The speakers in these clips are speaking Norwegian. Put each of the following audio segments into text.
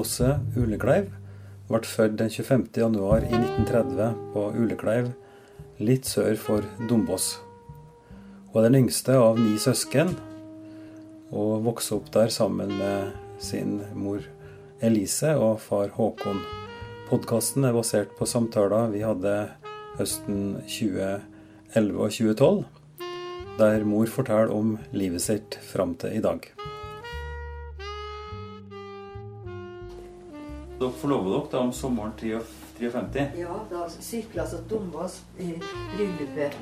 Åse Ulekleiv ble født den 25. i 1930 på Ulekleiv, litt sør for Dombås. Hun er den yngste av ni søsken, og vokste opp der sammen med sin mor Elise og far Håkon. Podkasten er basert på samtaler vi hadde høsten 2011 og 2012, der mor forteller om livet sitt fram til i dag. Dere forlover dere da om sommeren 53? Ja, da sykla så Dombås i bryllupet.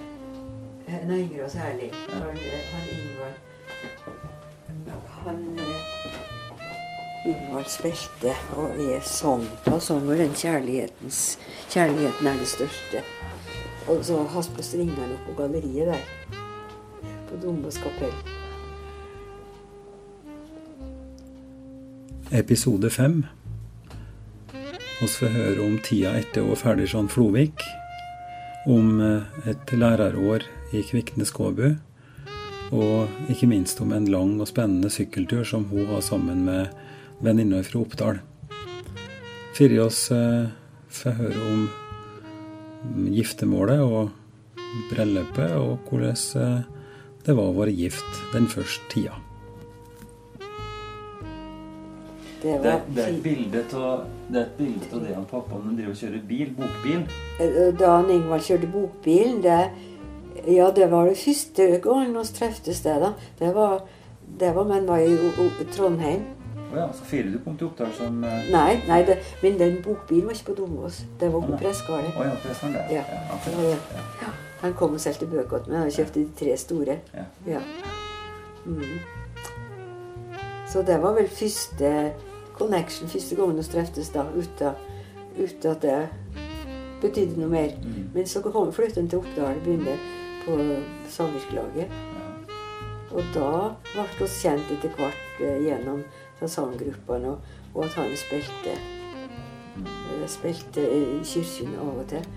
Han yngre og særlig. Han, han Ingvar Han Ingvald Ingvar spilte og er sang på sommer Den kjærlighetens Kjærligheten er det største. Og så hast på stringene opp på galleriet der. På Dombås kapell. Episode fem. Vi får høre om tida etter å ferdig som Flovik, om eh, et lærerår i Kvikne Skåbu, og ikke minst om en lang og spennende sykkeltur som hun var sammen med venninner fra Oppdal. Før oss eh, får høre om giftermålet og bryllupet, og hvordan eh, det var å være gift den første tida. Det Det, var det er et bilde av det det han pappaen driver og kjører bil, bokbil. Eh, Da han Ingvald kjørte bokbilen, det, ja, det var det første gangen vi treftes det, da. Det var, det var men var i O- O- Trondheim. Å ja, så fire du kom til Oppdal som uh... Nei, nei det, men den bokbilen var ikke på Dombås. Det var på nei. Pressgården. Å ja, det er sånn. Ja. akkurat. Ja, ja. Ja, han kom og solgte bøker til meg. Han kjøpte de tre store. Ja. Ja. Mm. Så det var vel første connection, første gangen vi treftes da, uten, at det betydde noe mer. Mm. Men så kom flyttet han til Oppdal og begynte på samvirkelaget. Ja. Og da ble vi kjent etter hvert eh, gjennom sanggruppene, og, og at han spilte, eh, spilte i kirken av og til.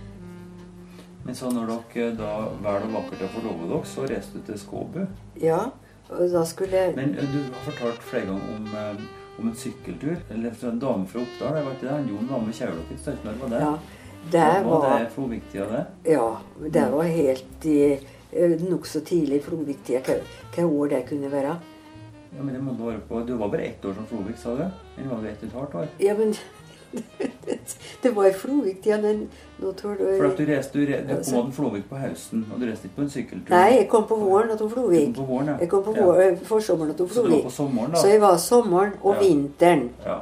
Men så når dere da vel og vakkert har forlovet dere, så reiste du til Skåbu. Ja, og da skulle jeg... Men eh, du har fortalt flere ganger om, eh, om en sykkeltur. Eller fra en dame fra Oppdal. Det var ikke det? Han Jon var med Kjaulåken. Når var det? Ja, det var var det Floviktig av det? Ja, det var helt i eh, nokså tidlig i Flovik-tida. Hva, år det kunne være. Ja, men det må du være på. Du var bare ett år som Flovik, sa du? Eller var du ett og et halvt år? Ja, men Det var i Flovik-tida, Den nå tror du For at du reiste, du, re, du kom til Flovik på høsten, og du reiste ikke på en sykkeltur? Nei, jeg kom på våren og tok Flovik. kom på våren, ja. Jeg kom på Ja. forsommeren og tok Så du var Flovik. på sommeren, da? Så jeg var sommeren og Ja. vinteren Ja.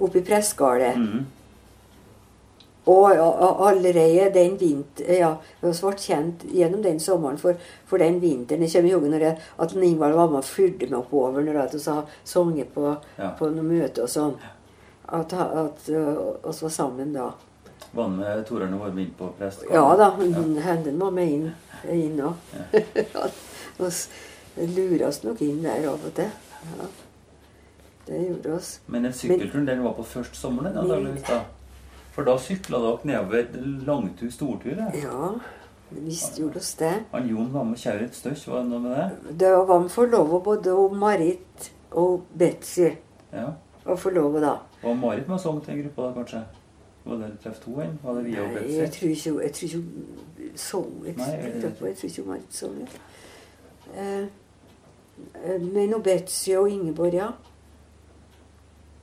oppe i Pressgårdet. Mm. Og, og allerede den vinteren ja, vi ble kjent gjennom den sommeren for, for den vinteren. Jeg kommer ihåg når jeg, at Ingvald var med og fyrte meg oppover når jeg sang på, Ja. på noen møter og sånn. At, at oss var sammen da. Var han med Torarne Vorme inn på prestgården? Ja da, Ja. hendene var med inn, inn òg. Vi lura oss nok inn der av og til. Ja. Det gjorde oss. Men den sykkelturen den var på først sommeren? den, antageligvis da? For da sykla dere nedover langtur, stortur? Ja. Ja, visst gjorde oss det. Han Jon var med og kjørte et støkk, var det noe med det? Det var med forlova både Marit og Betzy. Ja. Var forlova da. Var Marit med og sang til en gruppe da, kanskje? Var det treff to en? Var det via Nei, jeg tror ikke jeg tror ikke sang. Jeg, tror ikke Marit sang. Eh, eh, men og Betzy og Ingeborg, ja.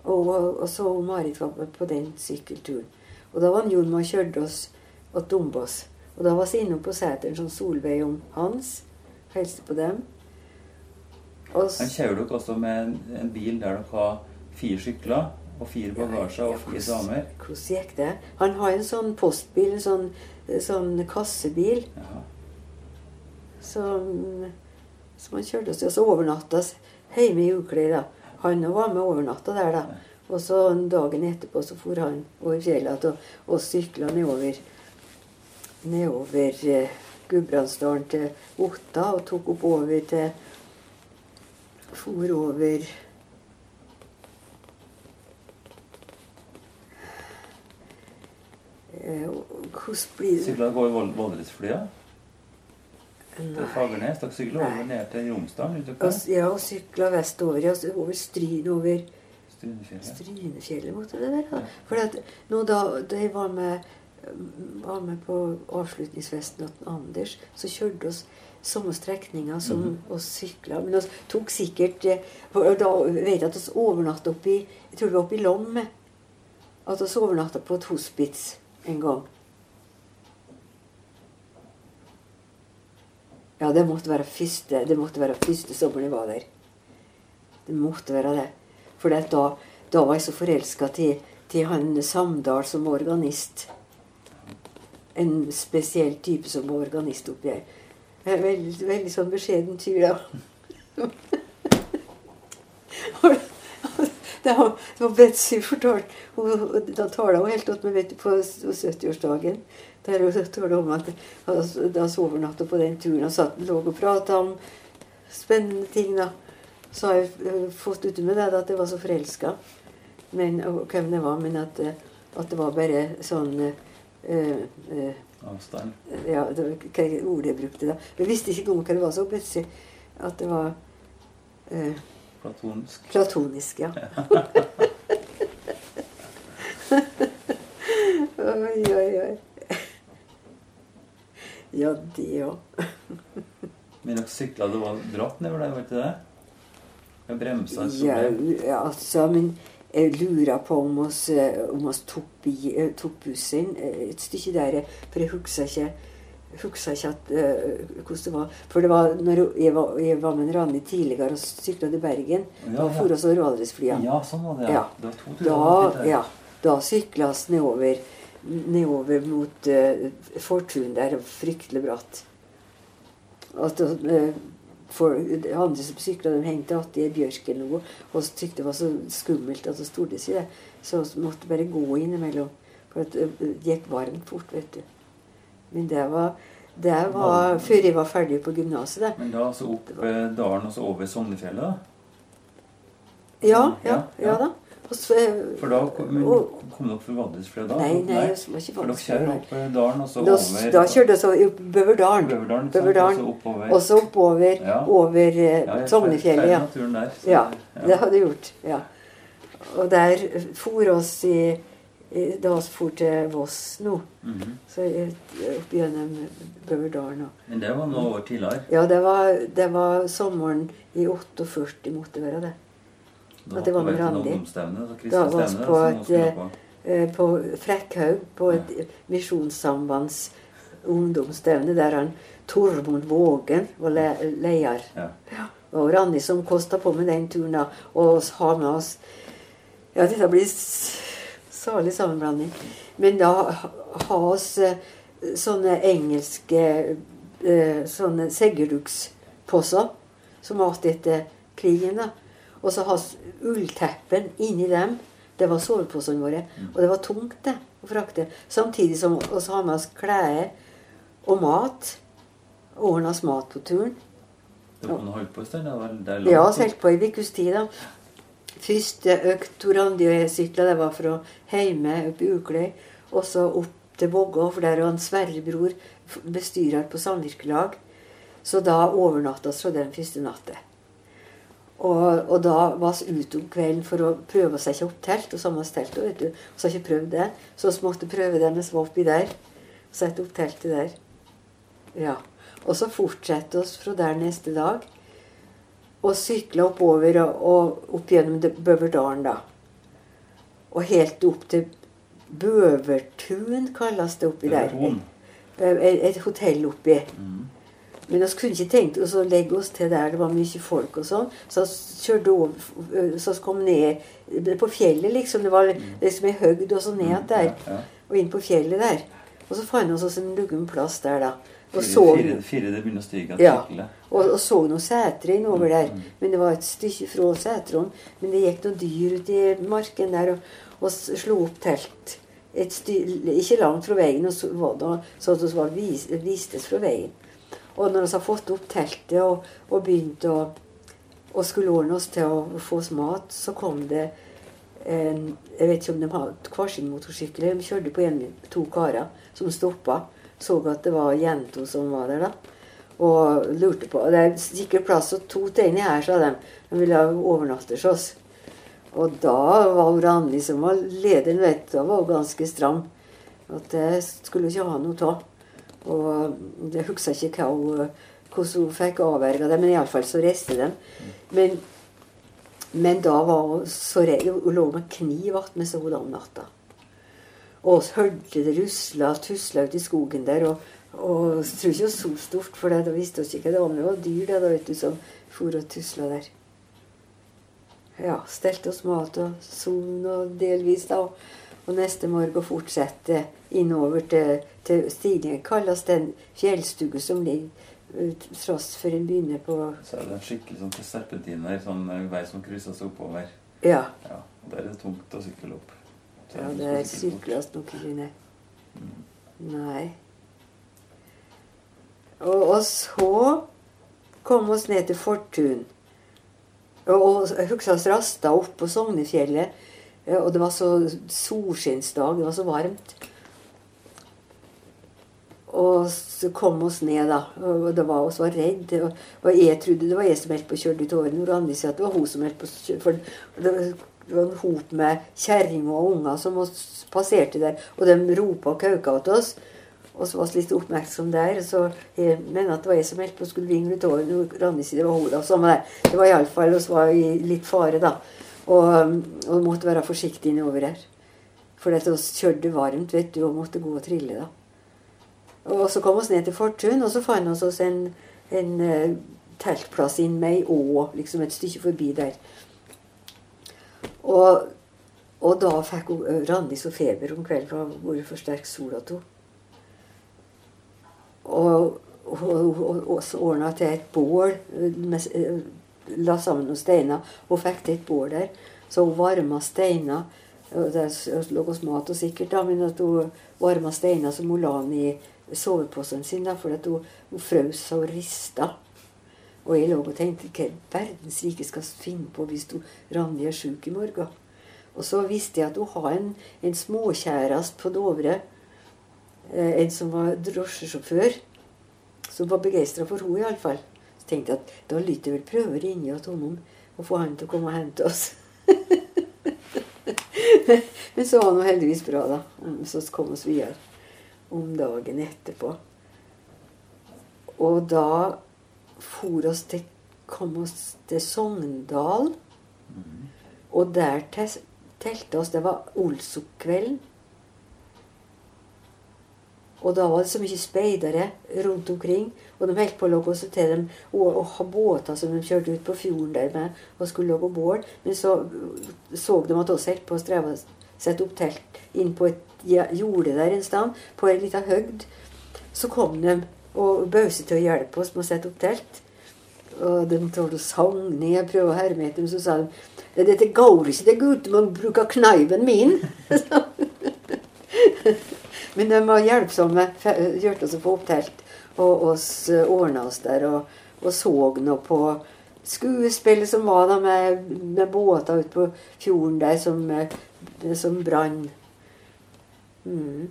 Og, og så og Marit var på den sykkelturen. Og da var han Jon og kjørte oss til Dombås. Og da var vi innom på seteren som Solveig og Hans. Hilste på dem. Og så Han kjører dere også med en, en bil der dere har fire sykler og fire bagasjer og fire damer? Hvordan gikk det? Han har en sånn postbil, en sånn, sånn kassebil, ja. som, som han kjørte oss til. Og så overnatta vi hjemme i Ukløy. Han var med og overnatta der, da. Og så dagen etterpå så for han over fjellet og, og sykla nedover nedover eh, Gudbrandsdalen til Otta og tok oppover til For over Hvordan blir det Sykla går i Valdresflya til. Fagernes. Dere sykler over ned til Romsdalen? ja, og sykla vestover. Ja, over Stryn, over Strynefjellet. Strynefjellet måtte det være. For at nå da, de var med, var med på avslutningsfesten til Anders, så kjørte oss samme strekninger som Mhm. oss sykla. Men vi tok sikkert eh, Da vet jeg at vi overnatta oppi Jeg tror vi var oppi i Lom. At vi overnatta på et hospits en gang. Ja, det måtte være første, det måtte være første sommeren jeg var der. Det måtte være det. For da, da var jeg så forelska til, til han Samdal som organist. En spesiell type som organist oppi her. Er Veldig, veldig sånn beskjeden fyr, da. Det var, Betsy fortalt hun- Da taler hun helt opp meg vet på 70-årsdagen. Der hun talte om at da hun overnatta på den turen og satt, lå og prata om spennende ting. da. Så har jeg eh, fått ut med det at jeg var så forelska. Men, hvem det var, men at, eh, at det var bare sånn øh, Avstand. ja, det var hva ordet jeg brukte da. Jeg visste ikke engang hva det var så plutselig. At det var eh, Platonsk. platonisk, ja. oi, oi, oi. Ja, det òg. Men dere sykla det var bratt nedover der, var ikke det? Med bremsa et Ja, problem. ja, altså, men jeg lurer på om oss, eh, om oss tok, eh, tok bussen eh, et stykke der, for jeg husker ikke husker ikke at, uh, hvordan det var. For det var når jeg var, jeg var med en Rani tidligere og sykla til Bergen. Ja, da for oss Valdresflyene. Ja, sånn var det. Ja. Det var to Da, ja, da sykla vi nedover, nedover mot uh, Fortun der, fryktelig bratt. At, uh, for, de andre som sykla, de hengte igjen i bjørken noe, og så syntes det var så skummelt at vi stod i det. Så vi måtte bare gå innimellom. For det gikk varmt fort, vet du. Men det var, det var før jeg var ferdig på gymnaset. Men da altså opp eh, dalen og så over Sognefjellet? Ja, ja, Ja, da. Så, eh, For da kom, kom dere fra Valdresfjella da? Nei, nei, jeg var ikke For dere kjører opp eh, dalen og så Da, over da kjørte vi opp Bøverdalen. Bøverdalen? Bøverdalen. og så oppover Ja. over eh, Sognefjellet. Ja, Ja. ja, det hadde jeg gjort. Ja. Og der for oss i Da vi for til Voss nå, Mhm. så eh, opp gjennom Bøverdalen Men det var noen år tidligere. Ja, det var, det var sommeren i 48 måtte være det. Da det var med Randi. da, Da var vi på et, på. Eh, På Frekkhaug, på et misjonssambands ungdomsstevne, der han Tormod Vågen var le leder. Ja. Og Randi som kosta på med den turen, da. Og oss har med oss Ja, dette blir salig sammenblanding. Men da ha oss eh, sånne engelske eh, sånne seggerduksposser som var etter krigen. da. Og så ha ullteppen inni dem. Det var soveposene våre. Og det var tungt det, å frakte. Samtidig som vi har med oss klær og mat. Ordna oss mat på turen. Noe holdt på en stund? Ja, vi holdt på i ukes tid, da. Første økt Tor Randi og jeg sykla, det var fra Heime oppe i Ukløy. Og så opp til Vågå, for der var han Sverre Bror bestyrer på samvirkelag. Så da overnatta vi den første natta. Og, og da var vi ute om kvelden for å prøve å sette opp telt. Og samme telt, vet du. Så har ikke prøvd det. Så vi måtte prøve det mens vi var oppi der. Sette opp teltet der. Ja. Og så fortsatte vi fra der neste dag. Og sykla oppover og, og opp gjennom Bøverdalen, da. Og helt opp til Bøvertun, kalles det oppi der. Et, et hotell oppi. Mm. Men vi kunne ikke tenkt oss å legge oss til der det var mye folk og sånn. Så kjørte over, så kom ned på fjellet, liksom. Det var liksom ei høgd og så ned der. Ja, ja. Og inn på fjellet der. Og så fant vi oss en luggen plass der, da. Og så, fire, fire det begynner å stige Ja. og, og så noen setre innover der. Mm, mm. Men det var et stykke fra setrene. Men det gikk noen dyr ut i marken der og, og slo opp telt. Et sty, ikke langt fra veien, og så det så at vi var vis, vistes fra veien. Og når vi har fått opp teltet og, og begynt å og skulle ordne oss til å få oss mat, så kom det en Jeg vet ikke om de hadde hver sin motorsykkel. De kjørte på en to karer som stoppa. Så at det var jenta som var der, da. Og lurte på Det er sikkert plass til to inni her, sa de. De ville overnatte hos oss. Og da var hun Randi som var lederen, vet. Da var hun ganske stram. At det skulle ikke ha noe av. Og jeg husker ikke hva hun, hvordan hun fikk avverga det, men iallfall så reiste de. Men, men da var hun så redd. Hun lå med kniv attmed seg om natta. Og vi hørte det rusla og tusla ute i skogen der. Og, og jeg tror ikke det var så stort, for det, da visste vi ikke hva det var. Men det var dyr det, da, vet du, som for og tusla der. Ja, stelte oss mat og sovn og delvis, da. Og neste morgen fortsette innover til, til stigningen. Kalles den fjellstugu som ligger ut tross for en begynner på Så er det en skikkelig sånn til serpentiner, sånn eh, vei som krysser seg oppover. Ja. Ja, og Der er det tungt å sykle opp. Ja det sykles nok ikke ned. Nei. Og, og så kom oss ned til Fortun. Og, og jeg husker oss rasta opp på Sognefjellet. eh, Og det var så solskinnsdag. Det var så varmt. Og så kom oss ned, da. Og det var oss var redd. Og, og jeg trodde det var jeg som holdt på å kjøre ut årene. Og Randi sa at det var hun som holdt på å kjøre. For det det en hop med kjerringer og unger som passerte der. Og de ropa og kauka til oss. Og så var vi litt oppmerksom der. Så jeg mener at det var jeg som holdt på skulle vingle ut årene. Og Randi sier det var hun, da. Samme det. Var iallfall oss var i litt fare, da. Og, og måtte være forsiktige innover her. For vi kjørte varmt, vet du, og måtte gå og trille, da. Og så kom vi ned til Fortun, og så fant vi oss en, en eh, teltplass inn med ei å, liksom et stykke forbi der. Og, og da fikk hun eh, Randi så feber om kvelden, for det vært for sterk sol at. Og hun ordna til et bål, eh, med, eh, la sammen noen steiner. Hun fikk til et bål der, så hun varma steiner. Det lå hos mat og sikkert, da, men at hun varma steiner som hun la i soveposen sin, da, for at hun, hun frøs og rista. Og jeg lå og tenkte hva verdens rike skal finne på hvis du Randi er sjuk i morgen? Og så visste jeg at hun har en, en småkjæreste på Dovre. Eh, en som var drosjesjåfør. Som var begeistra for henne, iallfall. Så tenkte jeg at da lytter jeg vel prøve å ringe honom og få han til å komme og hente oss. Men så var det heldigvis bra, da. Så kom vi videre om dagen etterpå. Og da for oss til, kom oss til Sogndal. Og der telte oss Det var Olsok-kvelden. Og da var det så mye speidere rundt omkring. Og de holdt på å lage oss til dem og, og ha båter som de kjørte ut på fjorden der med og skulle lage bål. Men så så de at oss holdt på å streve sette opp telt inn på et jorde der en sted, på ei lita høgd. Så kom de og Bause til å hjelpe oss med å sette opp telt. Og de trodde og sang ned og prøvde å herme etter dem. Så sa de «Ja, dette går ikke, det gutter man bruker bruke kneiven min. Men de var hjelpsomme. Hjalp oss å få opp telt. Og oss ordna oss der. Og, og så nå på skuespillet som var da med, med båter ute på fjorden der som, eh, som brann. Mm.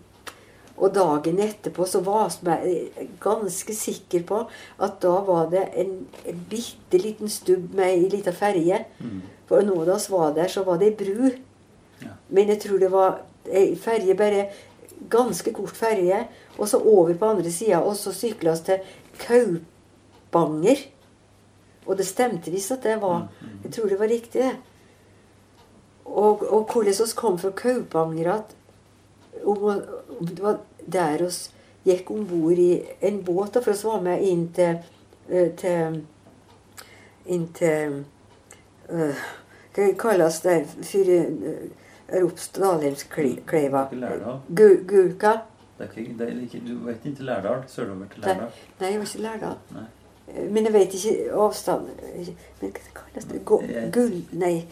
Og dagen etterpå så var jeg ganske sikker på at da var det en, en bitte liten stubb med ei lita ferje. For når vi var der, så var det ei bru. Ja. Men jeg tror det var ei ferje, bare ganske kort ferje. Og så over på andre sida, og så sykla vi til Kaupanger. Og det stemte visst at det var Jeg tror det var riktig, det. Og, og hvordan vi kom fra Kaupanger at om, om det var der oss gikk om bord i en båt, for oss var med inn til, eh, til Inn til øh, Hva kalles det for Rops Dalheimskleiva? Ikke Lærdal. Gu- Gulka? Det er ikke, det er ikke, du vet ikke Lærdal? Sørover til Lærdal? nei, jeg var ikke Lærdal. Nei. Eh, Men jeg vet ikke avstand Men hva kalles det? Gull... Nei.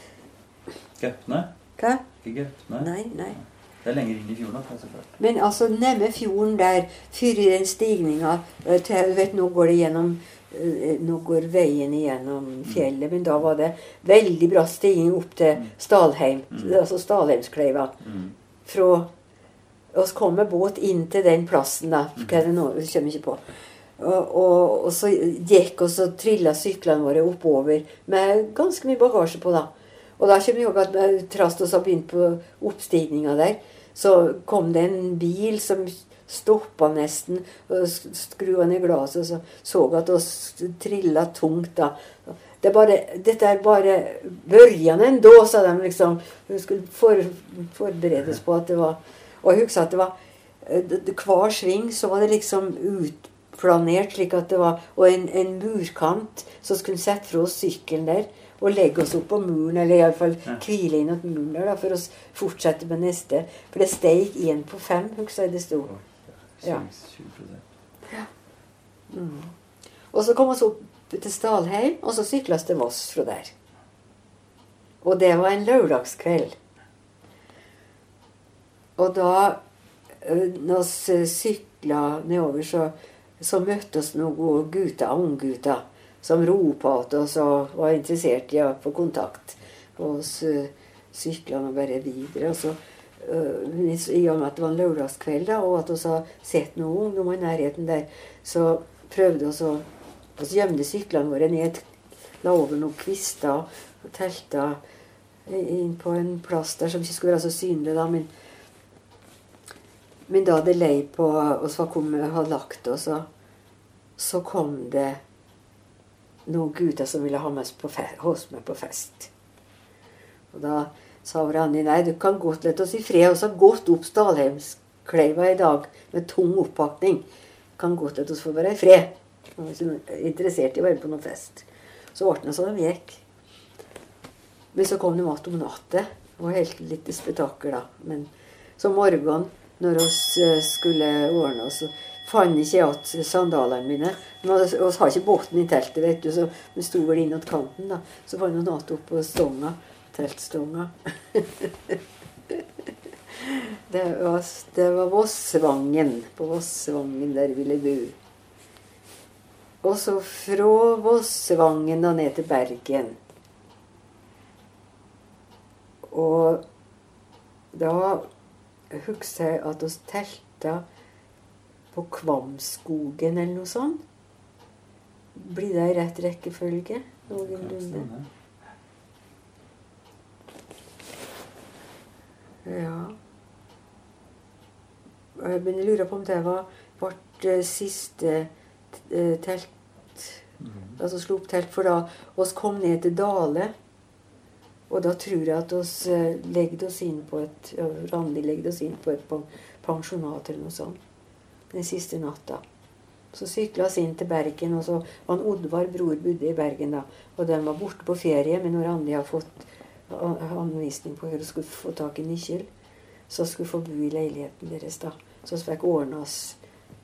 Gaupne? Hva? Ikke Gaupne? Nei, nei. Det er lenger inn i fjorden. så. Men altså nemme fjorden der, før den stigninga til, vet, Nå går det gjennom Nå går veien igjennom fjellet, men da var det veldig bratt stigning opp til Stalheim. Altså Stalheimskleiva. Mm. Fra oss kom med båt inn til den plassen, da. Hva er det nå? Vi kommer ikke på. Og, og, og så gikk og så trilla syklene våre oppover med ganske mye bagasje på, da. Og da kommer vi ihåg at Trast oss har begynt på oppstigninga der, så kom det en bil som stoppa nesten og sk- skrua ned glasset, og så så at oss trilla tungt da. Det er bare, dette er bare børjanen da, sa de liksom. Hun skulle for, forberedes på at det var Og jeg husker at det var eh, Hver sving så var det liksom utplanert slik at det var Og en, en murkant som skulle sette fra oss sykkelen der og legge oss opp på muren, eller iallfall Ja. hvile inn mot muren der da, for å fortsette med neste. For det steg én på fem, husker jeg det sto. Ja. 20 Mm. Og så kom vi opp til Stalheim, og så sykla vi til Voss fra der. Og det var en lørdagskveld. Og da når vi sykla nedover, så, så møtte oss noen gutter, unggutter, som ropa til oss og var interessert i å få kontakt. Og så sykla vi bare videre. Og så, eh, I og med at det var en lørdagskveld, da, og at vi hadde sett noen ungdommer i nærheten der, så prøvde vi å Vi gjemte syklene våre ned, la over noen kvister og telta inn på en plass der som ikke skulle være så synlig, da. Men, men da det lei på oss var kommet, hadde lagt oss, og så kom det noen gutter som ville ha meg hos meg på fest. Og da sa Randi nei, du kan godt lette oss i fred. Vi har gått opp Stalheimskleiva i dag med tung oppakning. Kan godt lette oss få være i fred. Han var ikke interessert i å være på noen fest. Så ble det sånn de gikk. Men så kom de igjen om natta og helt litt spetakkel, da. Men så morgenen, når vi skulle ordne oss, så fant ikke igjen sandalene mine. Vi har ikke båten i teltet, vet du, så vi sto vel innåt kanten. da. Så fant vi igjen oppå stonga. Teltstonga. det var, var Vossvangen. På Vossvangen der vi ville bo. Og så fra Vossvangen og ned til Bergen. Og da husker jeg at vi telta på Kvamskogen eller noe sånt. Blir det i rett rekkefølge? Noenlunde. Ja. Jeg Men jeg lurer på om det var vårt eh, siste eh, telt Altså slo opp telt, for da oss kom ned til Dale. Og da tror jeg at oss eh, legde oss inn på et Randi legde oss inn på et pensjonat eller noe sånt. Den siste natta. Så sykla oss inn til Bergen, og så var Oddvar bror bodde i Bergen da. Og de var borte på ferie, men når Randi har fått anvisning på hvor hun skulle få tak i nøkkel, så skulle hun få bo i leiligheten deres da. Så vi fikk ordna oss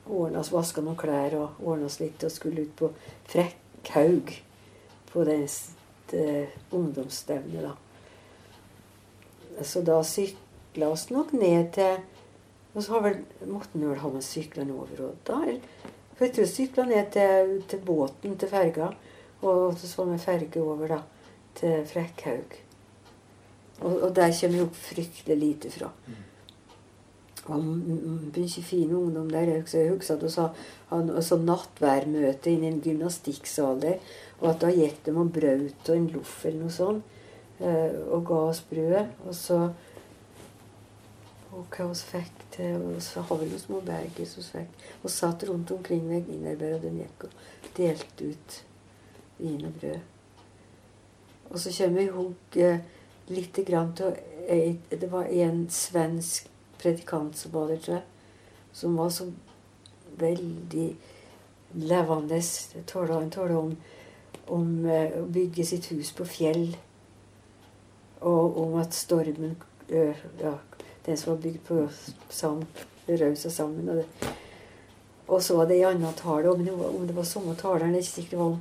oss, vaska noen klær og ordna oss litt og skulle ut på Frekkhaug på det eh, ungdomsstevnet, da. Så da sykla oss nok ned til Og så har vel, måtte han vel ha med syklene over og da? vi sykla ned til, til båten, til ferga. Og så var vi ferge over, da, til Frekkhaug. Og, og der kommer jo fryktelig lite fra. Og m- m- mye fin ungdom der. Jeg husker- at vi sa- hadde så nattværmøte inne i en gymnastikksal der. Og at da gikk de og brøt og en loff eller noe sånt. eh, Og ga oss brød. Og så Og hva vi fikk vi noen små berger vi. Og satt rundt omkring wienerbrød, og de og delte ut vin og brød. Og så kommer jeg ihåg eh, lite grann til ei- Det var en svensk predikant som var der, tror jeg. Som var så veldig levende. Han taler om, om eh, å bygge sitt hus på fjell. Og om at stormen eh, ja, Den som var bygd på sam, raus og sammen. Og, det. og så var det ei anna tale, om det var, om det var samme taleren, det er ikke sikkert det var om,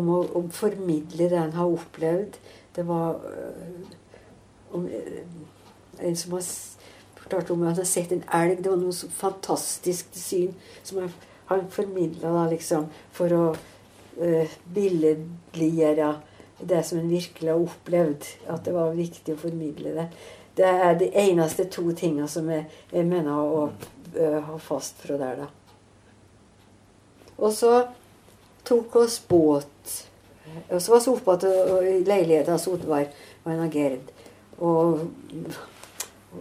om å om formidle det han har opplevd. Det var øh, om, øh, en som har s- fortalt om at han har sett en elg. Det var noe fantastisk syn som han, han formidla liksom, for å øh, billedliggjøre det som en virkelig har opplevd. At det var viktig å formidle det. Det er de eneste to tinga som jeg, jeg mener å å ha fast fra der, da. Og så tok oss båt Og så var vi oppe og- i leiligheten som Oddvar var en av Gerd. Og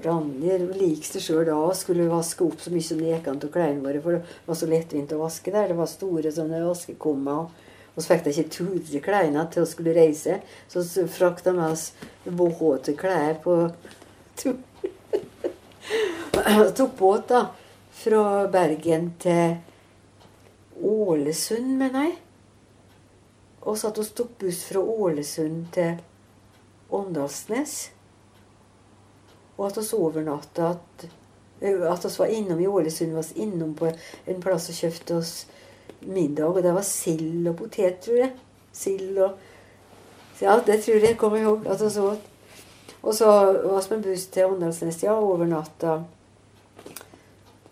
Randi likte sjøl da og skulle vaske opp så mye som det gikk an av klærne våre, for det var så lettvint å vaske der. Det var store sånne vaskekummer. og- Og så fikk de ikke turet klærne til å skulle reise, så frakta vi oss våte klær på tur. Tok båt da, fra Bergen til Ålesund, mener jeg. Og satt og tok buss fra Ålesund til Åndalsnes. Og at vi overnatta at, at vi var innom i Ålesund, var innom på en plass og kjøpte oss middag. Og det var sild og potet, tror jeg. Sild og Ja, det tror jeg kommer jeg ihåg. at vi åt. Og så med buss til Åndalsnes, ja, overnatta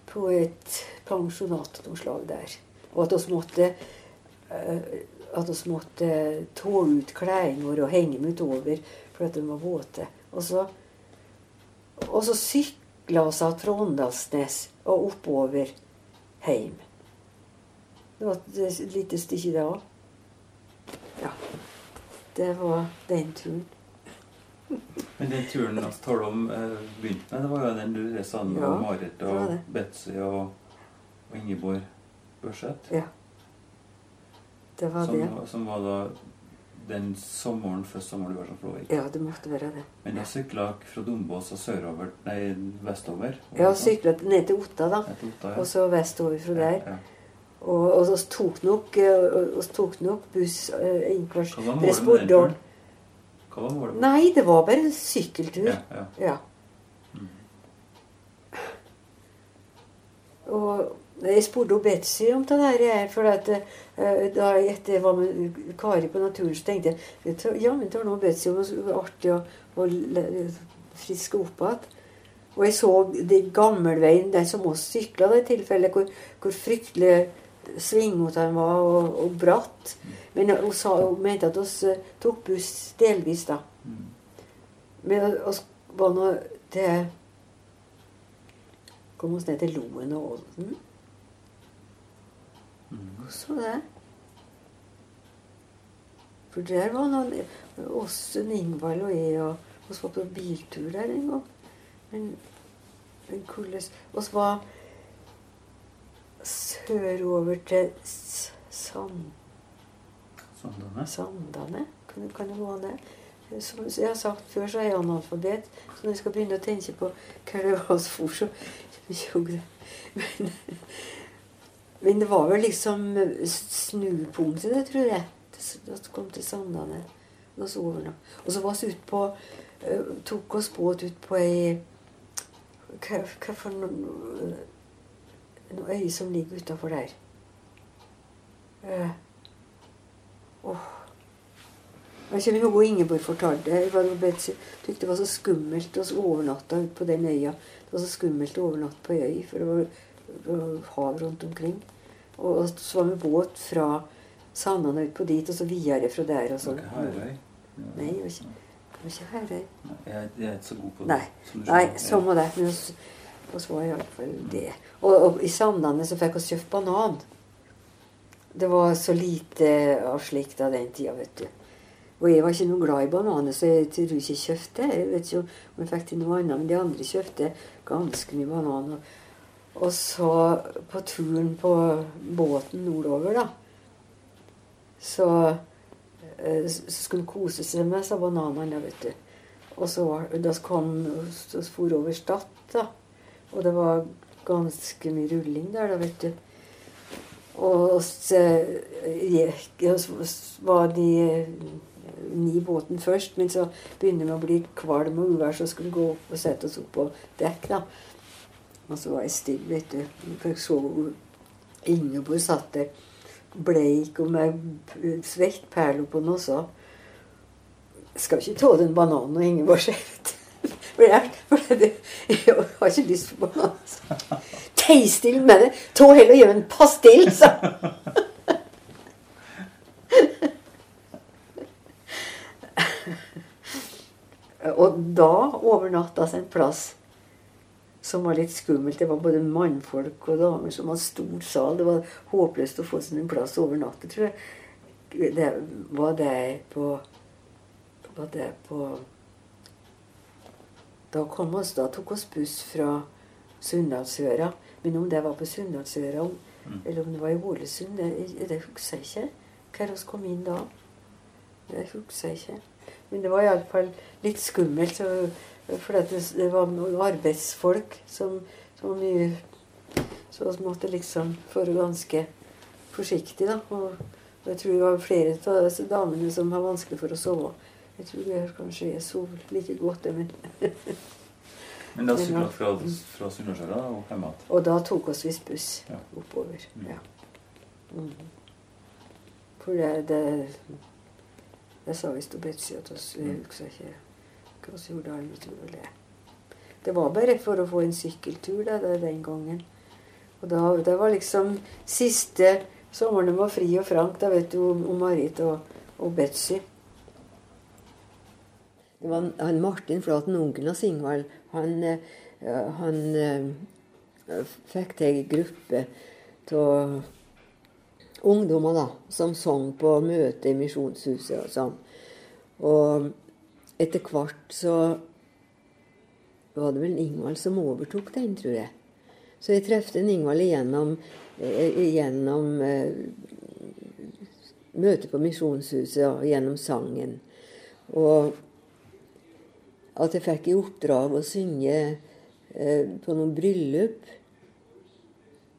på et pensjonat av noe slag der. Og at oss måtte eh, at oss måtte tåle ut klærne våre og henge dem utover for at de var våte. Og så, og så sykla vi igjen fra Åndalsnes og oppover hjem. Det var et lite stykke, da òg. Ja. Det var den turen. Men den turen vi taler om begynte med, det var jo den du reiste sammen med Ja, Marit og Betzy og, og Ingeborg Børseth. Ja. Det var det. Som, som var da den sommeren før sommeren du var som Flåvik. Ja, det måtte være det. Men jeg sykla fra Dombås og sørover, nei, vestover. Har sykla ned til Otta, da. Tok ja. Og så vestover fra der. Ja, ja. Og, og vi tok nok, eh, oss tok nok buss eh, var til målet med den Spordal. turen? Hva var målet? Nei, det var bare en sykkeltur. Ja, ja. Ja. Mm. Og jeg spurte Betsy om det der, for at, eh, da jeg etter var med Kari på naturen, så tenkte jeg ja, men tar nå Betsy om det var artig å, å friske opp igjen. Og jeg så de gammelveien, den som oss sykla i tilfellet hvor, hvor fryktelig svingete den var, og, og bratt. Men hun, sa, hun mente at vi tok buss delvis, da. Mm. Men vi var nå til Kom oss ned til Loen og Olden. Mm. Så det. For der var noen Åsen, Ingvald og jeg, og vi var på biltur der en gang. Men, men hvordan Vi var sørover til Sand, Sandane. Sandane. Kan, kan det være det? Som jeg har sagt før, så er jeg analfabet. Så når jeg skal begynne å tenke på hva det var vi for, så jo, det- men, men det var vel liksom snupunktet, det tror jeg. Vi kom til Sandane. Så. Og så var vi ute på eh, Tok oss båt ut på ei Hva, hva for noe Noe øy som ligger utafor der. Eh, Oh. Jeg ihåg hva Ingeborg fortalte. Var syntes det var så skummelt å overnatte på den øya. Det var så skummelt å overnatte på øy, for det var, det var hav rundt omkring. Og og så var vi båt fra Sandane ut på dit, og så videre fra der. og så. Var ikke Herøy? Ja. Nei, det var ikke, det var ikke Herøy. Jeg, jeg er ikke så god på det. Nei, som Nei, sånn var det. Men oss, så var fall det. Og, og i Sandane så fikk vi kjøpt banan. Det var så lite av slikt av den tida, vet du. Og jeg var ikke noe glad i bananer, så jeg tror ikke jeg kjøpte. Jeg vet ikke om jeg fikk til noe annet, men de andre kjøpte ganske mye bananer. Og så på turen på båten nordover, da, så, eh, så skulle han kose seg med disse bananene, vet du. Og så da kom for over Stad, da. Og det var ganske mye rulling der, da, vet du. Og så gikk var de eh, ni båten først, men så begynner vi å bli kvalm og uvær, så skulle vi gå opp og sette oss opp på dekk, da. Og så var jeg stille, vet du. Jeg så Ingeborg satt der bleik og med svettperler på den også. Skal ikke ta den bananen, og Ingeborg ser ut. du. For det, jeg har ikke lyst på banan. så. Tei med det. Ta heller og gjør en pastill, sa Og da overnatta vi en plass som var litt skummelt. Det var både mannfolk og damer som hadde stor sal. Det var håpløst å få seg en plass over natta, tror jeg. det, Var det på Var det på Da kom oss, da tok oss buss fra Sunndalsøra. Men om det var på Sunndalsøra Mm. eller om det var i Ålesund, det, det husker jeg ikke. Hvor vi kom inn da. Det husker jeg ikke. Men det var iallfall litt skummelt. Så, for det, det var noen arbeidsfolk som, som mye Så vi måtte liksom være ganske forsiktige, da. Og jeg tror det var flere av disse damene som har vanskelig for å sove. Jeg tror jeg kanskje jeg sov like godt, men Men da sykla fra, fra Sunnmørsøra og hjem igjen? Og da tok oss visst buss Ja. oppover. Mm. Ja. Mm. For det, det Det sa visst Betzy at oss, jeg Mm. husker ikke hva vi gjorde da. Jeg tror det. Det var bare for å få en sykkeltur det, det, den gangen. Og da, det var liksom siste sommeren var fri og frank, da vet du, om, Marit og, og Betsy. Det var han Martin Flaten, onkelen hans Ingvald. Han, eh, han eh, fikk til ei gruppe av ungdommer da, som sang på møte i Misjonshuset og sånn. Og etter hvert så var det vel Ingvald som overtok den, tror jeg. Så jeg trefte Ingvald igjennom, eh, igjennom møtet på Misjonshuset og gjennom sangen. Og at jeg fikk i oppdrag å synge eh, på noen bryllup.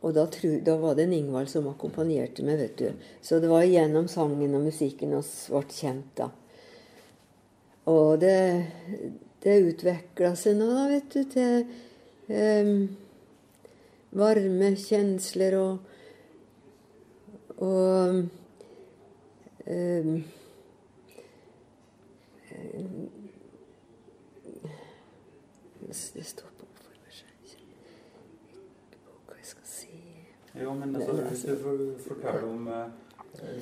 Og da, tro, da var det en Ingvald som akkompagnerte meg, vet du. Så det var gjennom sangen og musikken vi ble kjent, da. Og det, det utvikla seg nå, da, vet du, til eh, varme kjensler og Og eh, Det står på for meg. Hva jeg skal si Jo, men altså, hvis altså- du for- forteller om eh,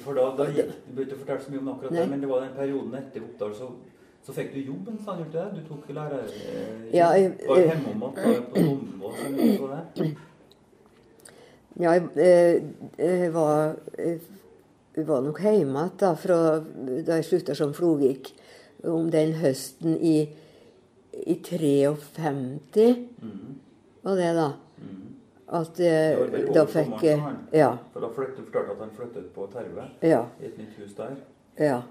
For da, da gikk, Du begynte å fortelle så mye om akkurat det, men det var den perioden etter Oppdal, så, så fikk du jobben, sa du ikke det? Du tok lærer... Eh, Ja, jeg- var du hjemme om på Dombås eller noe? Ja, jeg, eh, jeg var Jeg var nok hjemme da, fra da jeg slutta som flogikk om den høsten i, i 53, mm. var det da. Mm. At Det eh, da fikk sommeren. Ja. For da flyttet, du fortalte at han flyttet på Terve, Ja. i et nytt hus der. Ja.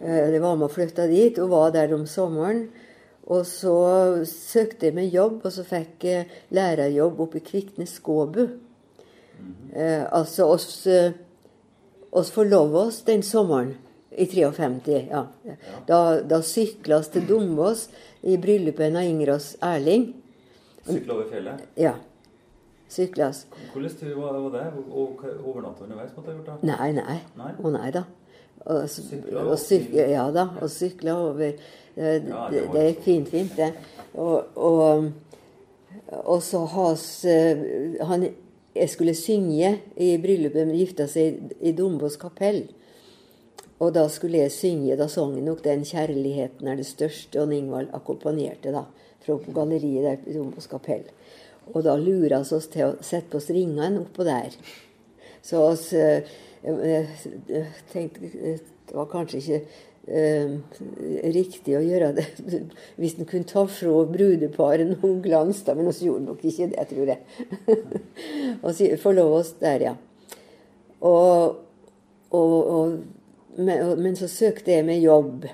Eh, Det var med å flytte dit og var der om sommeren. Og så søkte jeg meg jobb, og så fikk jeg lærerjobb oppe i Kviknes Skåbu. Eh, altså oss, eh, oss forlova oss den sommeren i 53. Ja. Da, da sykla oss til Dombås i bryllupet av Ingrås Erling. Sykla over fjellet. Ja. Sykla oss. Hvordan tur var det? Og overnatta underveis måtte jeg gjort da? Nei, nei. Nei? Å nei da. Og, Sykla og over syk, ja da. Og sykla over. Det, Ja, det, det gikk fint, fint, det. Og, og, og så has eh, han, Jeg skulle synge i bryllupet, men gifta seg i, i Dombås kapell. Og da skulle jeg synge, da sangen nok 'Den kjærligheten er det største', og Ingvald akkompagnerte da fra galleriet der på Rombos kapell. Og da lura vi oss til å sette på stringene oppå der. Så oss øh, tenkte Det var kanskje ikke øh, riktig å gjøre det hvis en kunne ta fra brudeparet noen glans, da, men vi gjorde nok ikke det, tror jeg. og forlova oss der, ja. Og, og, og, men, så søkte jeg meg jobb.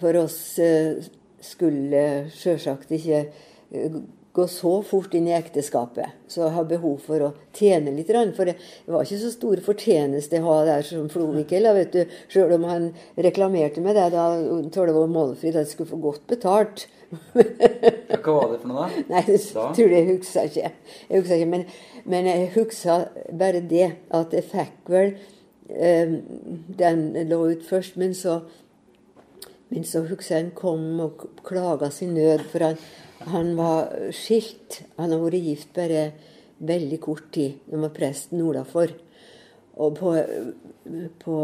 For oss eh, skulle sjølsagt ikke eh, gå så fort inn i ekteskapet. Så jeg har behov for å tjene litt. For det var ikke så stor fortjeneste å ha der som Flo Mikkel. vet. Sjøl om han reklamerte med det da Torlevold Målfrid at jeg skulle få godt betalt. Ja, hva var det for noe, da? Nei, det Da? tror jeg husker ikke. Jeg husker ikke men, men jeg husker bare det at jeg fikk vel Den lå ut først, men så men så husker jeg han kom og klaga sin nød, for han, han var skilt. Han har vært gift bare veldig kort tid. Han var presten nordafor. Og på, på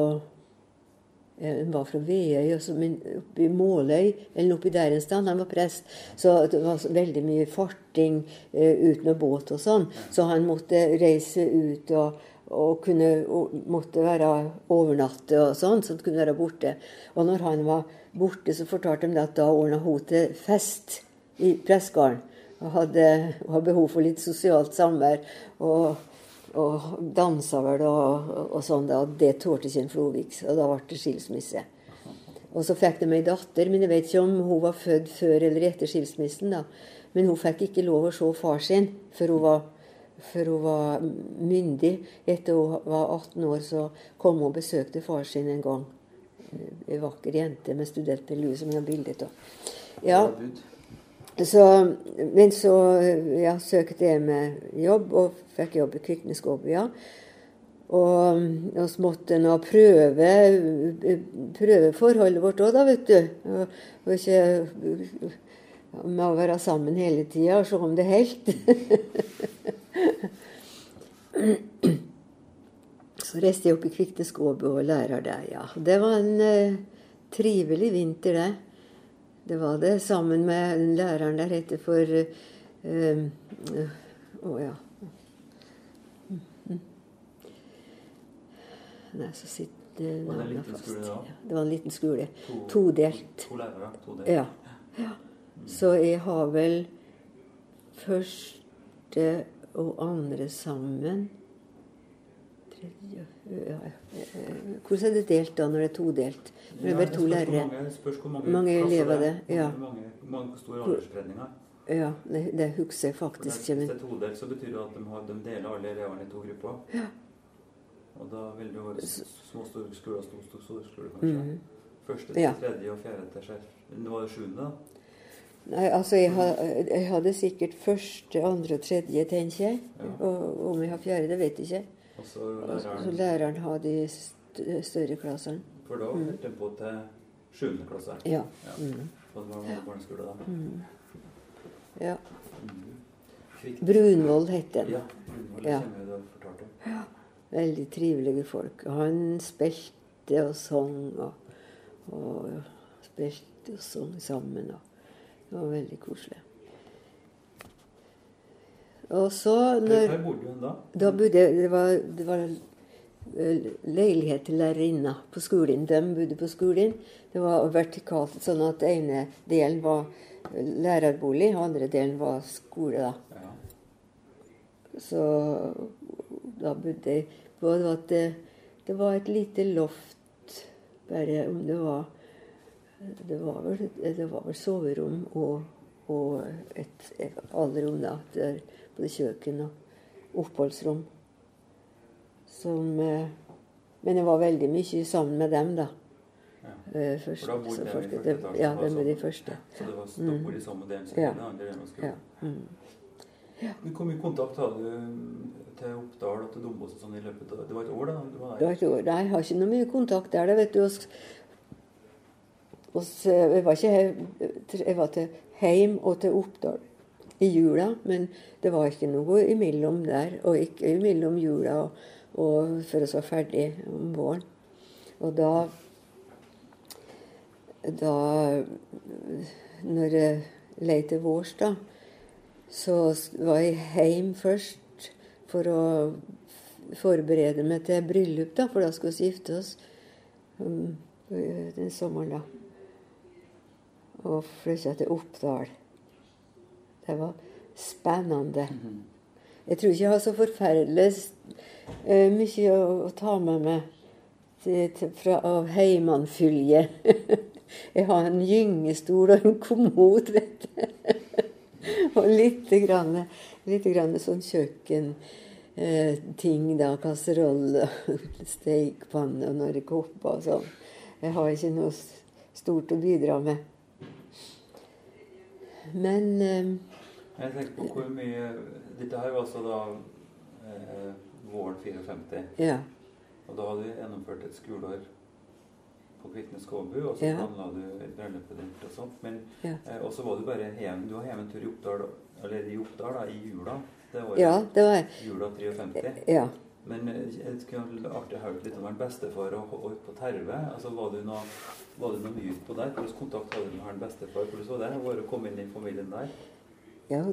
ja, Han var fra Veøy, men oppe i Måløy, eller oppi der en stand. Han var prest. Så det var veldig mye farting eh, uten båt og sånn. Så han måtte reise ut og, og kunne, og måtte være overnatte og sånn, så han kunne være borte. Og når han var borte, så fortalte de at da ordna hun til fest i pressegården. Og hadde, hadde behov for litt sosialt samvær. Og, og dansa vel og, og sånn. da, Det tålte ikke en Flovik, og da ble det skilsmisse. Og så fikk de ei datter, men jeg vet ikke om hun var født før eller etter skilsmissen. da. Men hun fikk ikke lov å se far sin før hun var, før hun var myndig. Etter hun var 18 år, så kom hun og besøkte far sin en gang. Ei vakker jente med studentbelue som hun har bilde av. Ja, så, men så ja, søkte jeg med jobb, og fikk jobb i Kviknesgåbya. Og vi måtte nå prøve, prøve forholdet vårt òg, da, vet du. Og, og ikke med å være sammen hele tida og se om det helt. Så reiste jeg opp i Kviknesgåbø og lærer der, ja. Det var en eh, trivelig vinter, det. Det var det, sammen med læreren der heter for Å eh, oh, ja. Nei, så sitter Var fast. skole? Ja, det var en liten skole. To- Todelt. To lærere. To delt. Ja. ja. Så jeg har vel første og andre sammen ja, eh, Hvordan er det delt da, når det er todelt? Når det er bare to lærere? Spørs hvor mange, elever er. det, ja. Hvor mange, mange store aldersspredninger. Ja, det, det husker jeg faktisk Hvis det er todelt, så betyr det at de, har, de deler alle elevene i to grupper. Og da vil det være små store skoler, store, store, store skoler kanskje. Mhm. Første til Ja. tredje og fjerde til sjette. Nå var det sjuende, da. Nei, altså jeg, ha, jeg hadde sikkert første, andre og tredje, tenker jeg. Ja. Og om jeg har fjerde, det vet jeg ikke. Og så Og så læreren læreren har de større klassene. For da holdt de på til sjuende klasse. Ja. Ja. Mm. Og det var mange barneskoler da. Mm. ja. Mm. Brunvoll het den. Ja. Brunvoll Ja. du har fortalt om. Veldig trivelige folk. Han spilte og sang og, og spilte og sang sammen. Og det var veldig koselig. Og så når hvor bodde hun da? Da bodde Det var, det var eh, leilighet til lærerinna på skolen. De bodde på skolen. Det var vertikalt, sånn at ene delen var lærerbolig, og andre delen var skole. da. Ja. Så da bodde jeg på at det, det var et lite loft, bare om det var Det var vel, det var vel soverom og, og et, et allrom, da. Der, både kjøkken og oppholdsrom. Som eh, Men jeg var veldig mye sammen med dem, da. Ja. eh, Først, For da bodde så de i første etasje, Ja, var de var de første. Så det var Mm. stopp i samme delen som Ja. den andre Ja. Mm. Ja. Mm. Men Hvor mye kontakt hadde du til Oppdal og til Dombåsen sånn i løpet av Det var et år, da? Du var Det var et år. Nei, jeg har ikke noe mye kontakt der. Det vet du. Oss, oss, jeg var ikke Jeg var til heim og til Oppdal i jula, men det var ikke noe imellom der. Og ikke imellom jula og, og før vi var ferdig om våren. Og da Da Når jeg lei til vårs, da, så var jeg heim først for å forberede meg til bryllup, da, for da skulle vi gifte oss um, den sommeren, da. Og flytta til Oppdal. Det var spennende. Jeg tror ikke jeg har så forferdelig uh, mye å, å ta med meg til, til, fra, av heimannfylje. jeg har en gyngestol og en kommod, vet du. og lite grann, lite grann sånn kjøkken eh, ting, da. Kasserolle, stekepanne og noen kopper og sånn. Jeg har ikke noe stort å bidra med. Men Jeg tenker på hvor mye Dette her var altså da eh, våren 54. ja. Og da hadde du gjennomført et skoleår på Kviknes Skåbu, og så Ja. planla du bryllupet ditt og sånt. Men Ja. eh, og så var du bare hjem, du var hjemme en tur i Oppdal, eller i Oppdal da, i jula. Det var ja, det var jula 53. Ja. Men eh, jeg skulle artig å høre litt om bestefar og, og på Terve. Altså, var det noe, var det noe mye på der? Hvordan kontakt hadde du med han bestefar? Hvordan var det å komme inn i familien der? Ja,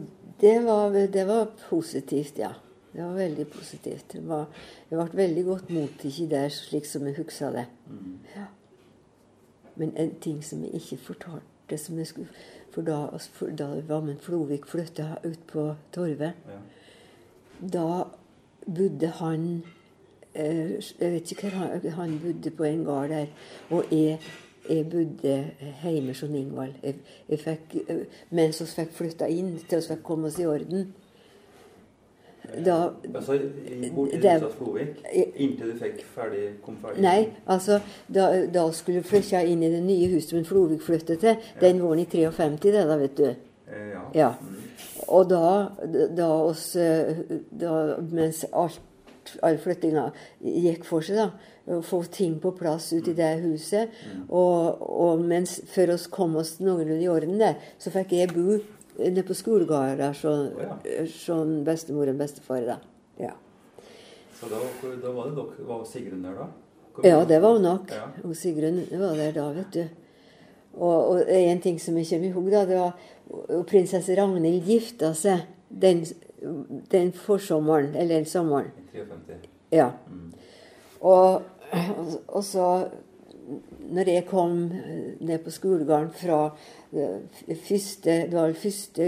det var, det var positivt, ja. Det var veldig positivt. Det, var, det ble veldig godt mottatt der, slik som jeg husker det. Mm. Ja. Men en ting som jeg ikke fortalte som jeg skulle, For da, for da Vammen Flovik flytta ut på Torvet, Ja. da bodde han eh, Jeg vet ikke hvor han, han bodde på en gard der. Og jeg, jeg bodde hjemme hos Ingvald. Jeg, jeg fikk, eh, mens vi fikk flytta inn, til vi fikk komme oss i orden. Da Altså, i- bort til huset Flovik, inntil du fikk ferdig, kom ferdig? Nei, altså da, da skulle vi flytte inn i det nye huset som Flovik flyttet til. Den våren i 53, det da, vet du. Eh, ja. Ja. Mm. Og da, da oss da, Mens alt, all flyttinga gikk for seg, da, få ting på plass ute i det huset Og, og mens før oss kom oss noenlunde i orden der, så fikk jeg bo nede på skolegården der sånn sånn bestemor og bestefar. da. Ja. Så da, da var det dere Var Sigrun der da? Hvor- Ja, det var hun nok. Ja. Og Sigrun var der da, vet du. Og, og en ting som jeg kommer i hug, da, det var og prinsesse Ragnhild gifta seg den, den forsommeren, eller den sommeren. 53. Ja. Mm. Og, og så når jeg kom ned på skolegården fra eh, første Det var første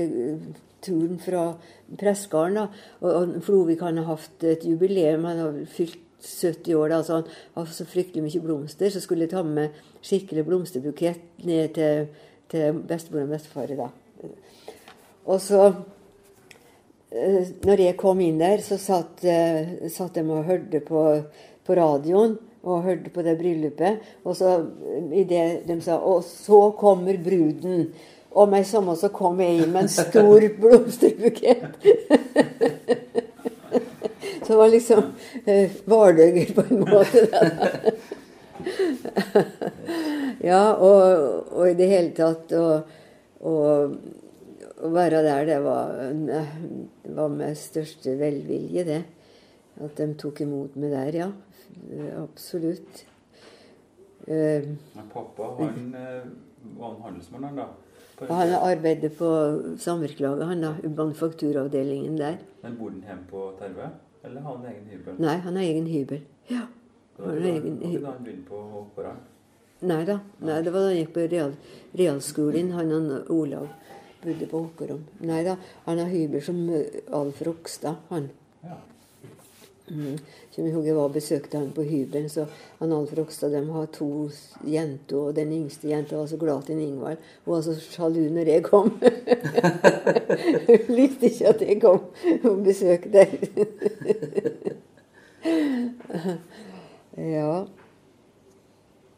turen fra Pressgården, da. Og, og Flovik han har hatt et jubileum. Han har fylt 70 år, da, så han har så fryktelig mye blomster. Så skulle jeg ta med skikkelig blomsterbukett ned til, til bestemor og bestefar. da. Og så eh, når jeg kom inn der, så satt, eh, satt de og hørte på, på radioen og hørte på det bryllupet. Og så i det de sa Og så kommer bruden. Og meg samme så kom jeg inn med en stor blomsterbukett. så det var liksom eh, Vardøger på en måte. Da. ja, og, og i det hele tatt og, og å være der, det var, var med største velvilje, det. At de tok imot meg der, ja. Absolutt. Eh, Men pappa, han eh, var en handelsmann, han da? Han arbeidet på samvirkelaget, han da. Manufakturavdelingen der. Men bor han hjemme på Terve? Eller har han egen hybel? Nei, han har egen hybel. Ja. Han har egen det var hy- da han på Åkåran? Nei da. Nei, det var da han gikk på real, realskolen. Han og Olav bodde på Åkerom. Nei da, han har hybel som eh, Alf Rokstad, han. Ja. Mm. Som jeg husker var og besøkte han på hybelen, så han Alf Rokstad de har to jenter, og den yngste jenta var så glad til Ingvald. Hun var så sjalu når jeg kom. Hun likte ikke at jeg kom på besøk der. ja.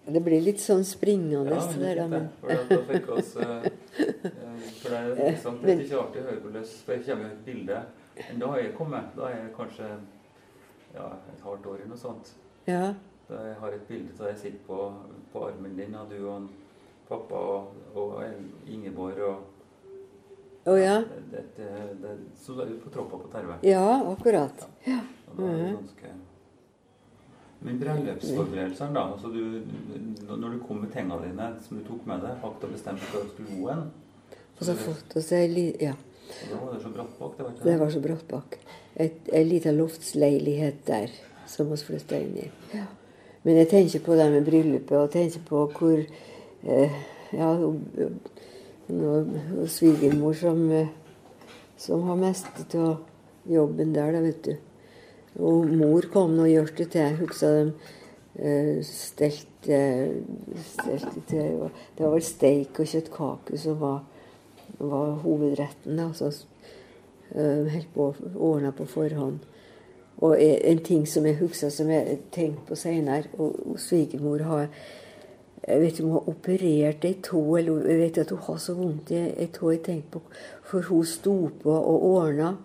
Det blir litt sånn springende, Ja, det da. det. Men For da- fikk oss, eh, eh, for det er liksom, det er ikke høre hvordan For jeg kommer jo et bilde Men da har jeg kommet. Da er jeg kanskje ja, et halvt år eller noe sånt. ja. Da jeg har et bilde av jeg sitter på, på armen din, og du og pappa og, og Ingeborg og Å ja. Det, det, det, Så du er på troppa på Terve. Ja, akkurat. Og da er det Mhm. ganske Men bryllupsforberedelsene, da. Altså du, når du kom med tingene dine som du tok med deg, hakk og bestemt hvor du skulle bo hen Og så fått oss ei li... Ja. Da var det så bratt bak. Det var Det var så bratt bak. Ei en liten loftsleilighet der som vi flytta inn i. Ja. Men jeg tenker på det med bryllupet, og tenker på hvor eh, Ja, svigermor som, eh, som har mest av jobben der, da, vet du. Og mor kom og gjorde det til. Husker de eh, stelte, stelte til Det var vel steik og kjøttkake som var, var hovedretten. da, så Uh, helt på ordna på forhånd. Og en ting som jeg husker som jeg tenkte på seinere og svigermor har jeg vet ikke om hun har operert ei tå, eller jeg vet at hun har så vondt i ei tå. Jeg tenkte på, For hun sto på og ordna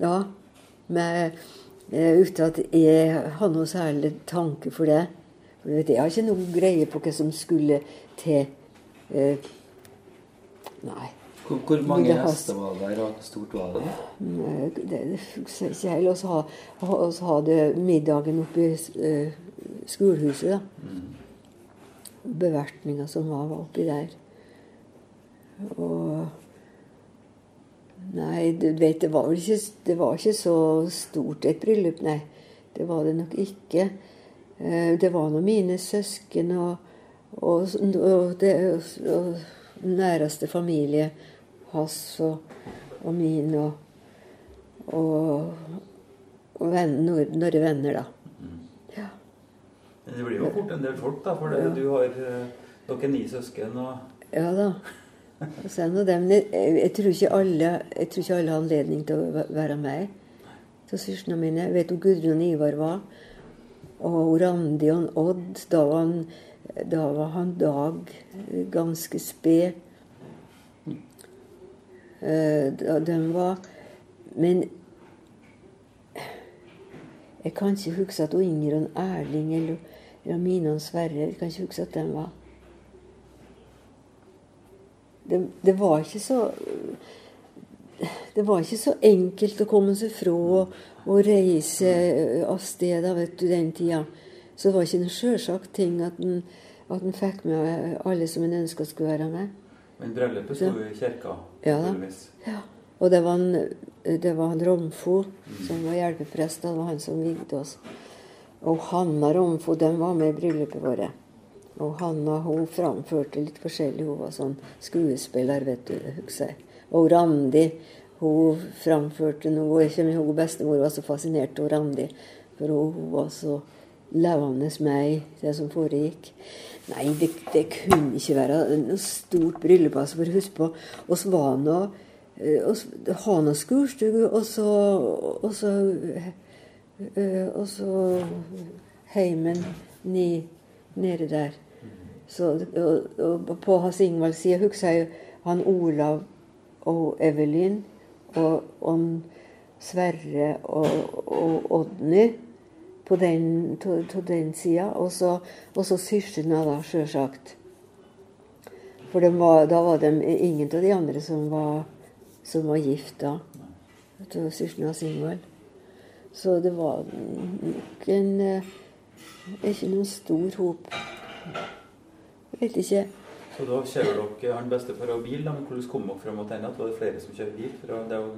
da med, eh, uten at jeg hadde noe særlig tanke for det. For vet, Jeg har ikke noe greie på hva som skulle til. Eh, nei. Hvor, hvor mange hester var der, og hvor stort var det? Nei, Det, det husker jeg ikke helt. Og så ha- hadde middagen oppe i uh, skolehuset, da. Bevertninga som var, var oppi der. Og Nei, du vet, det var vel ikke, det var ikke så stort et bryllup, nei. Det var det nok ikke. Eh, det var nå mine søsken og, og, og, det, og næreste familie hans og, min og, venner, noen venner, da. Ja. Men det blir jo fort en del folk, da, for det, Ja. du har eh, dere ni søsken og Ja da. Jeg, tror ikke alle, jeg tror ikke alle har anledning til å være med Så søstrene mine. Jeg vet hvor Gudrun Ivar var. Og Randi og Odd. Da var han, da var han Dag eh, ganske sped. Eh, De var Men jeg kan ikke huske at Inger og Erling eller Ramine og Sverre Jeg kan ikke huske at de var det, det var ikke så Det var ikke så enkelt å komme seg fra og, og reise av sted vet du, den tida. Så det var ikke en sjølsagt ting at en, at en fikk med alle som en ønska skulle være med. Men bryllupet sto i kirka. Ja da. Ja. Og det var en, det var en Romfo som var hjelpeprest. Det var han som vigde oss. Og Hanna Romfo den var med i bryllupet vårt. Og Hanna hun framførte litt forskjellig. Hun var sånn skuespiller, vet du. husker. Og Randi hun framførte noe. ikke ihåg bestemor var så fascinert av Randi. For hun, hun var så levende med i det som foregikk. Nei, det, det kunne ikke være noe stort bryllup. altså, For husk på, oss var nå eh, ha noe og så og så, eh, og så heimen ni, nede der. Så, og, og på Hans Ingvalds side husker jeg han Olav og Evelyn og, og Sverre og, og Odny på den, to, to den sida. Og så, så da, sjølsagt. For var, da var det ingen av de andre som var, som var gift da. Av søstrene av Ingvald. Så det var nok en eh, Ikke noen stor hop. Vet ikke. Så da kjører dere han bestefar og bil, da, men hvordan kom dere fram til henne? Var det flere som kjører bil? For det er jo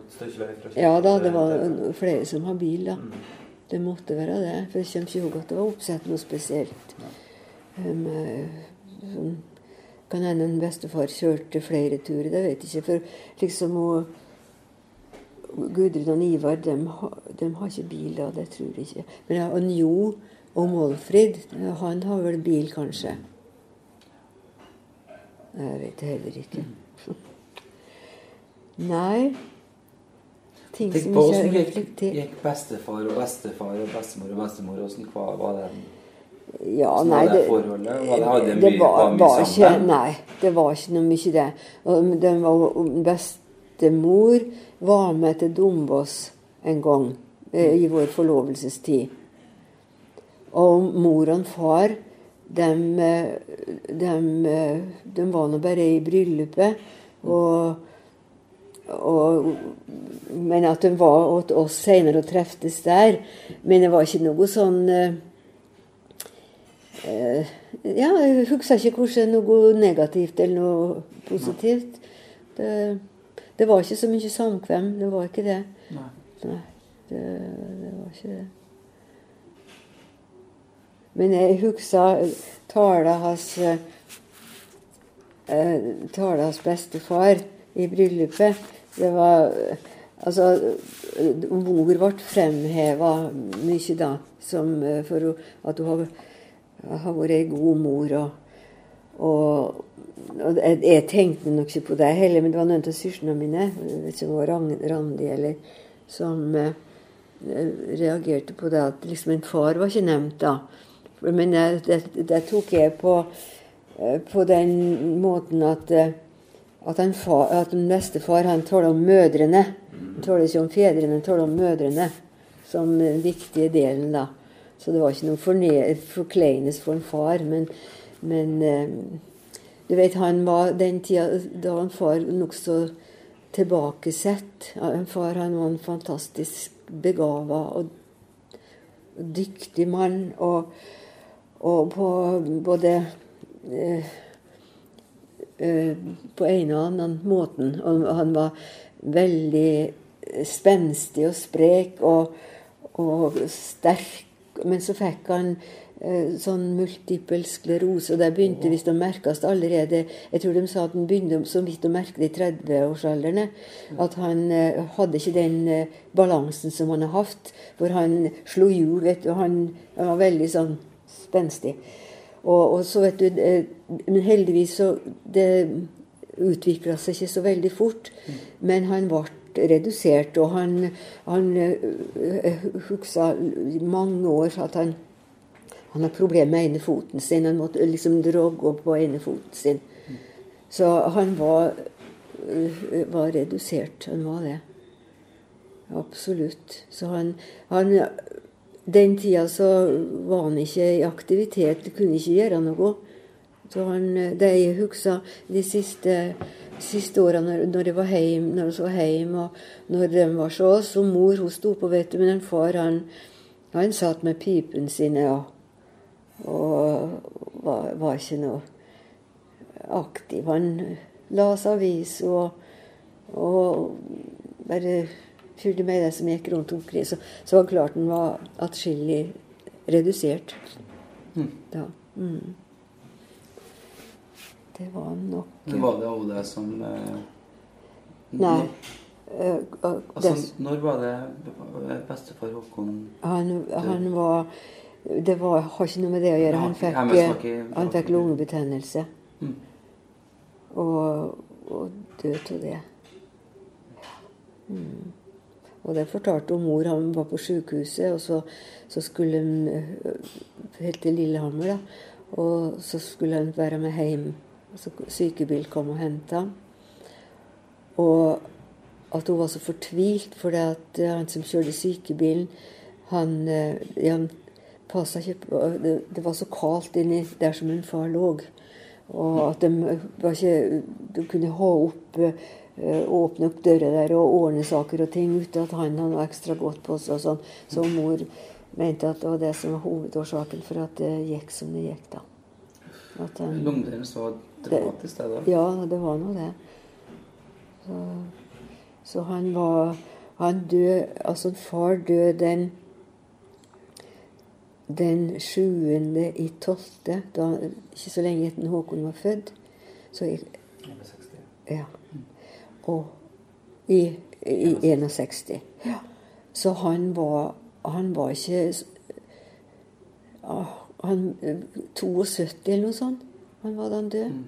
fra Ja da, det var flere som har bil, da. Mm. Det måtte være det. For jeg kommer ikke ihåg at det var oppsett noe spesielt. Um, sånn, kan hende en bestefar kjørte flere turer, det vet jeg ikke. For liksom og Gudrun og Ivar, de, har- har ikke bil, da. Det tror jeg ikke. Men og Jo og Målfrid, han har vel bil, kanskje. Jeg vet det heller ikke. Nei. Ting Tenk på åssen gikk, gikk bestefar og bestefar og bestemor og bestemor. Åssen var, det? Ja, nei, det det, forholdet? Var det, hadde det mye, var, var mye var ikke? Nei, det var ikke noe mye det. Og Den var, bestemor var med til Dombås en gang eh, i vår forlovelsestid. Og mor og far, dem, de, dem, eh, var nå bare i bryllupet. Og, og, men at de var hos oss seinere og treftes der. Men det var ikke noe sånn Eh, ja, jeg husker ikke hvordan noe negativt eller noe positivt. Det, det var ikke så mye samkvem. Det var ikke det. Nei. Nei, det, det var ikke det. Men jeg husker tala hans eh, Tala hans bestefar i bryllupet. Det var eh, Altså, mor ble fremheva mye da, som, eh, for at hun har, har vært ei god mor. Og, og, og jeg, jeg tenkte nok ikke på det heller, men det var noen av søstrene mine, vet ikke om det var Randi eller som eh, reagerte på det at liksom en far var ikke nevnt da. Men jeg, det, det tok jeg på, eh, på den måten at, eh, at, han far, at en bestefar han taler om mødrene. Han taler ikke om fedrene, han taler om mødrene som den viktige delen. da. Så det var ikke noe forkleines for en far. Men, men eh, du vet, han var den tida da en far nokså tilbakesett. En far han var en fantastisk begava og dyktig mann. Og, og på både eh, eh, på en og annen måten. Og han var veldig spenstig og sprek og, og sterk. Men så fikk han eh, sånn multiple sklerose, og det begynte visst å merkes allerede Jeg tror de sa at han begynte så vidt å merke det i 30-årsalderen. At han eh, hadde ikke den balansen som han har hatt. For han slo hjul, vet du. Han, han var veldig sånn spenstig. Og, og, så vet du eh, Men heldigvis så Det utvikla seg ikke så veldig fort. Men han ble redusert, og han, han uh, huksa mange år at han han har problemer med ene foten sin. Han måtte liksom drogge opp på ene foten sin. Så han var, var redusert. Han var det. Absolutt. Så han, han Den tida så var han ikke i aktivitet. Kunne ikke gjøre noe. Så han, det jeg husker de siste, siste åra når, når jeg var hjemme, når jeg var hjemme, og når de var så Så mor hun sto på, vet du, men en far han, han satt med pipen sine og, og var, var, ikke noe aktiv. Han las avis og, og bare fulgte med det som gikk rundt omkring. Så, så var det klart den var atskillig redusert Mm. da. Mm. Det var nok Men var det òg det som eh, Nei. når- eh, Altså, når var det bestefar Håkon han, han var Det var, har ikke noe med det å gjøre. Han fikk, eh, han fikk lungebetennelse. Mm. Og, og døde av det. Mm. Og det fortalte hun mor. Han var på sykehuset, og så, så skulle han eh, helt til Lillehammer. da, Og så skulle han være med hjem. Så sykebil kom og henta ham. Og at hun var så fortvilt fordi at eh, han som kjørte sykebilen, han, eh, han passa ikke på det, det var så kaldt inni der som en far lå. Og at de ikke De kunne ha opp åpne opp dører der og ordne saker og ting uten at han hadde noe ekstra godt på seg. og sånn. Så mor mente at det var det som var hovedårsaken for at det gikk som det gikk, da. At han, Lungedelen var dramatisk, det da? ja, det var nå det. Så, så han var Han døde Altså, far døde den den 7. i 12., da, ikke så lenge etter Håkon var født. Så jeg, ja. Og i, i 61. Ja. Så han var Han var ikke han, 72 eller noe sånt. Han var da han død.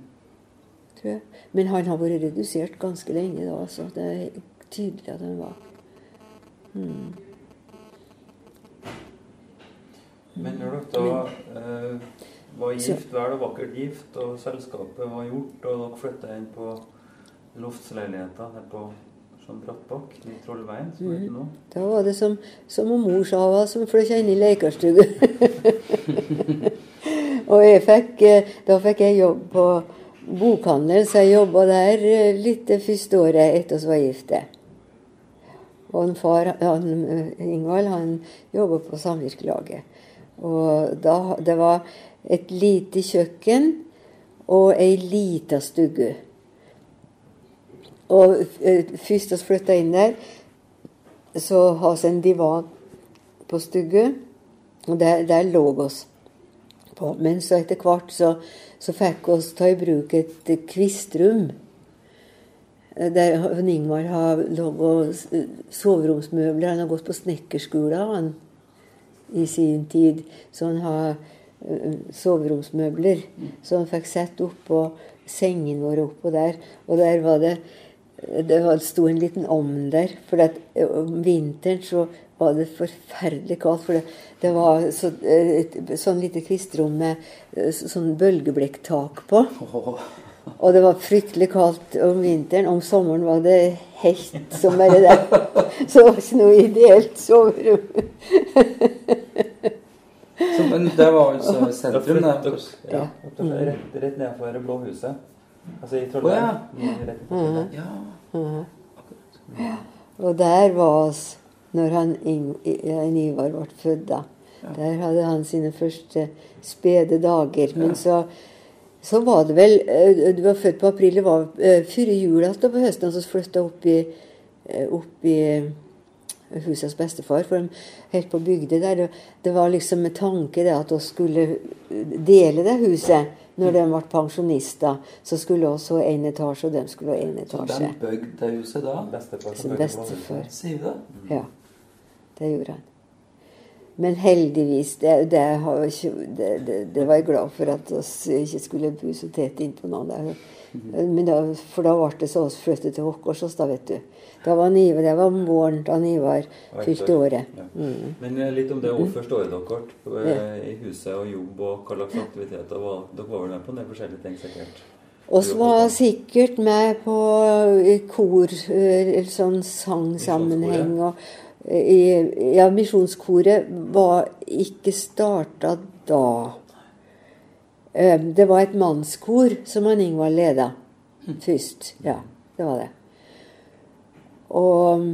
Tror jeg. Men han har vært redusert ganske lenge da, så det er tydelig at han var mm. Men når dere da eh, var gift, vel og vakkert gift, og selskapet var gjort, og dere flytta inn på loftsleiligheta her på sånn Brattbakk, i Trollveien, som heter nå Da var det som, som om mor sa var som flytta inn i lekerstue. og jeg fikk, eh, da fikk jeg jobb på bokhandelen, så jeg jobba der eh, litt det første året etter vi var gifte. Og en far, han, eh, Ingvald han jobba på samvirkelaget. Og da, det var et lite kjøkken og ei lita stugge. Og eh, først vi flytta inn der, så har vi en divan på stugge. Og der, der lå oss på. Men så etter hvert så, så fikk oss ta i bruk et kvistrom. Der han Ingvar har laget soveromsmøbler. Han har gått på snekkerskolen i sin tid. Så han har uh, soveromsmøbler. Så han fikk sett oppå sengen vår oppå der. Og der var det det sto en liten ovn der. For at, om vinteren så var det forferdelig kaldt. For det, det var så, et sånn lite kvistrom med sånn bølgeblekktak på. Og det var fryktelig kaldt om vinteren. Om sommeren var det helt som bare det. Så det var ikke noe ideelt soverom. Men det var altså sentrum, det? Ja. Rett, rett nedenfor det blå huset. Altså i Å, Oh, ja. Rett nedenfor det. Ja. Ja. Og der var oss når han Ivar ble født. da. Der hadde han sine første spede dager. Men så, så var det vel Du var født på april. Det var uh, før jul at det var høsten vi flytta opp i eh, oppi husets bestefar, for de helt på bygda der. Det var liksom med tanke det at vi skulle dele det huset når de ble pensjonister. Så skulle vi ha én etasje, og de skulle ha én Så etasje. de bygde det huset da? Bestefar Sin som bestefar. Sier du det? Ja, det gjorde han. Men heldigvis, det, det, det, det, det var jeg glad for at vi ikke skulle bo så tett innpå noen da, for da ble det så vi flyttet til Håkåsås, da, vet du. Da var Nivar, det var om våren da Nivar fylte året. Ja. Mm. Men eh, litt om det første året dere eh, i huset og jobb, og hva slags aktiviteter var Dere var vel med på en del forskjellige ting, sikkert? Vi var sikkert med på eh, kor, eh, eller sånn sangsammenheng. Og, i, ja, Misjonskoret var ikke starta da. Det var et mannskor som han Ingvald leda først. Ja, det var det. Og,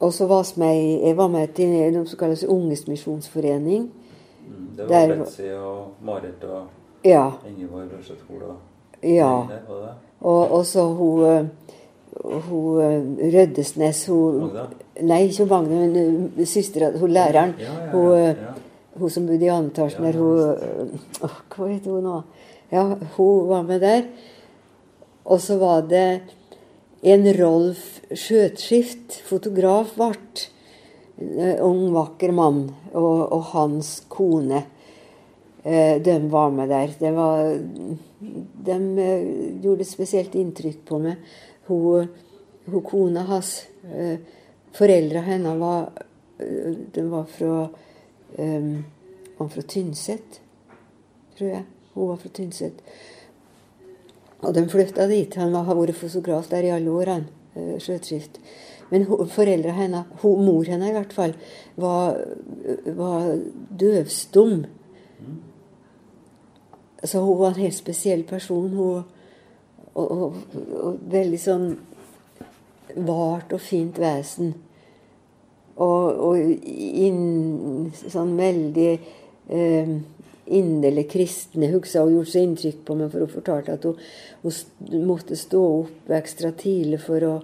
og så var med, jeg var med til noe som kalles Unges misjonsforening. Mm, Det var Betzy og Marit og Ja. Ingeborg Røseth Hola. ja. Der? Og, og så hun, eh, hun eh, Røddesnes hun, Magda? Nei, ikke Magne, men uh, søstera Hun læreren. Ja, ja, ja, Hun. Hun som bodde i andre etasjen der. Hun eh, Hva heter hun nå? Ja, hun var med der. Og så var det en Rolf Skjøtskift, fotograf, vart. En ung, vakker mann. Og, og hans kone. Eh, de var med der. Det var, de eh, gjorde spesielt inntrykk på meg. Hun, hun kona hans eh, Foreldra hennes var, eh, de var fra um, var fra Tynset, tror jeg. Hun var fra Tynset. Og de flytta dit. Han har vært fotograf der i alle år, han. eh, Men foreldra hennes, mor hennes i hvert fall, var, var døvstum. Så hun var en helt spesiell person. Hun, og, og, og veldig sånn vart og fint vesen. Og, og inn, sånn veldig eh, inderlig kristne. Husker hun gjorde så inntrykk på meg, for hun fortalte at hun, hun måtte stå opp ekstra tidlig for å,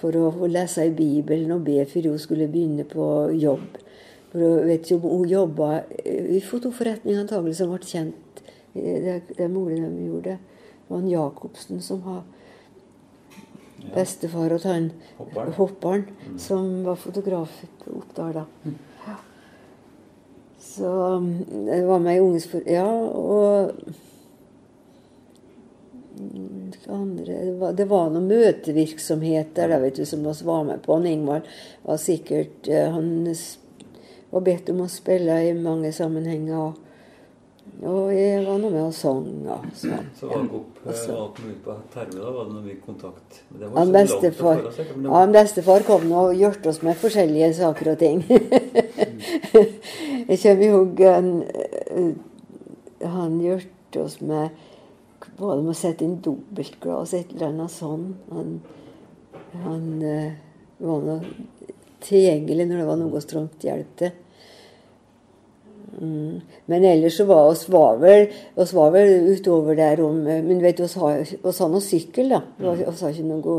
for å, lese i Bibelen og be før hun skulle begynne på jobb. For hun vet om hun jobba i fotoforretning antagelig, som ble kjent. eh, Det, det er mulig de gjorde det. Det var en Jacobsen som har bestefar og han Hopperen. hopperen, som var fotograf på Oppdal da. Ja. Så jeg det var med i Unges for... Ja, og Mm, andre Det var, noen møtevirksomheter der, vet du, som vi var med på. Han Ingvald var sikkert eh, Han var bedt om å spille i mange sammenhenger. Og, jeg var nå med og sang. Og sånn. Så var dere alt ut på Terve, da? Var det noe mye kontakt? Men Han bestefar, ja, bestefar kom nå og hjalp oss med forskjellige saker og ting. Jeg kommer ihåg han, eh, han hjalp oss med både med å sette inn dobbeltglass, et eller annet sånn. Han, han eh, var nå tilgjengelig når det var noe strømt trengte hjelp til. Mm. Men ellers så var oss var vel, oss var vel utover der om eh, Men vet du, oss har oss har noe sykkel, da. Har- oss har ikke noe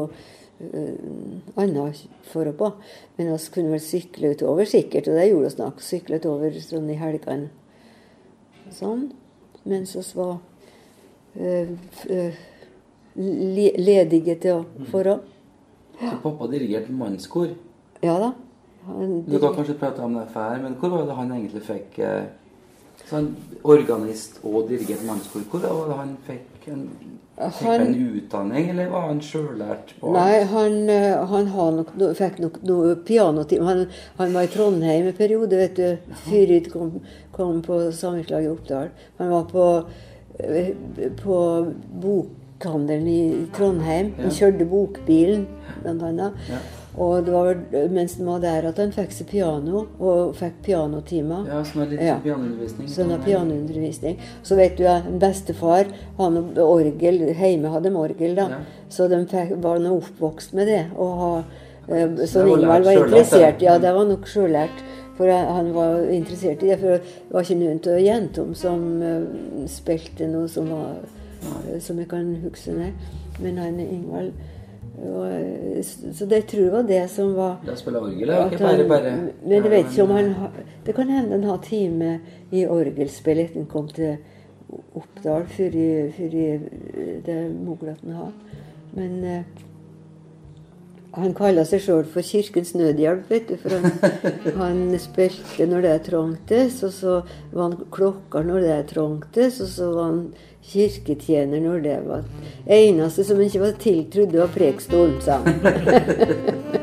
uh, annet for å på. Men vi kunne vel sykle utover, sikkert. Og det gjorde vi nok. Sykle utover sånn i helgene. Sånn. Mens vi var uh, eh, ledige til å forå. Så pappa dirigerte mannskor. Ja da. Du kan kanskje prate om det før, men hvor var det han egentlig fikk eh, sånn organist og dirigert mannskor? Hvor var det han fikk en, fikk Han- en utdanning, eller var han sjøllært? Nei, han, eh, han har nok, no- fikk nok noe pianotime. Han, han var i Trondheim en periode, vet du. Fyrid kom, kom på samvirkelaget i Oppdal. Han var på, eh, på bokhandelen i Trondheim. Han kjørte bokbilen, blant annet. Ja. Og det var mens den var der at han fikk seg piano, og fikk pianotimer. Ja, sånn er litt Ja. pianoundervisning. Sånn er pianoundervisning. Så vet du, ja, en bestefar han orgel, hjemme hadde de orgel, da. Ja. Så de fikk, var nå oppvokst med det. Og ha, eh, Så Ingvald var interessert. Ja, det var nok sjøllært. For han var interessert i det. For det var ikke noen av jentene som eh, spilte noe som var eh, Som jeg kan huske, nei. Men han Ingvald Og, eh, så det tror jeg var det som var Da spiller orgel, ja. Ikke bare, han- bare. Men jeg vet ikke om han Det kan hende han har time i orgelspill etter han kom til Oppdal, før i, før i eh, det moglaten har. Men eh, han kaller seg sjøl for Kirkens Nødhjelp, vet du. For han, han spilte når det trengtes, og så var han klokker når det trengtes, og så var han kirketjener når det var Eneste som ikke var tiltrodd, var prekestolen, sa han.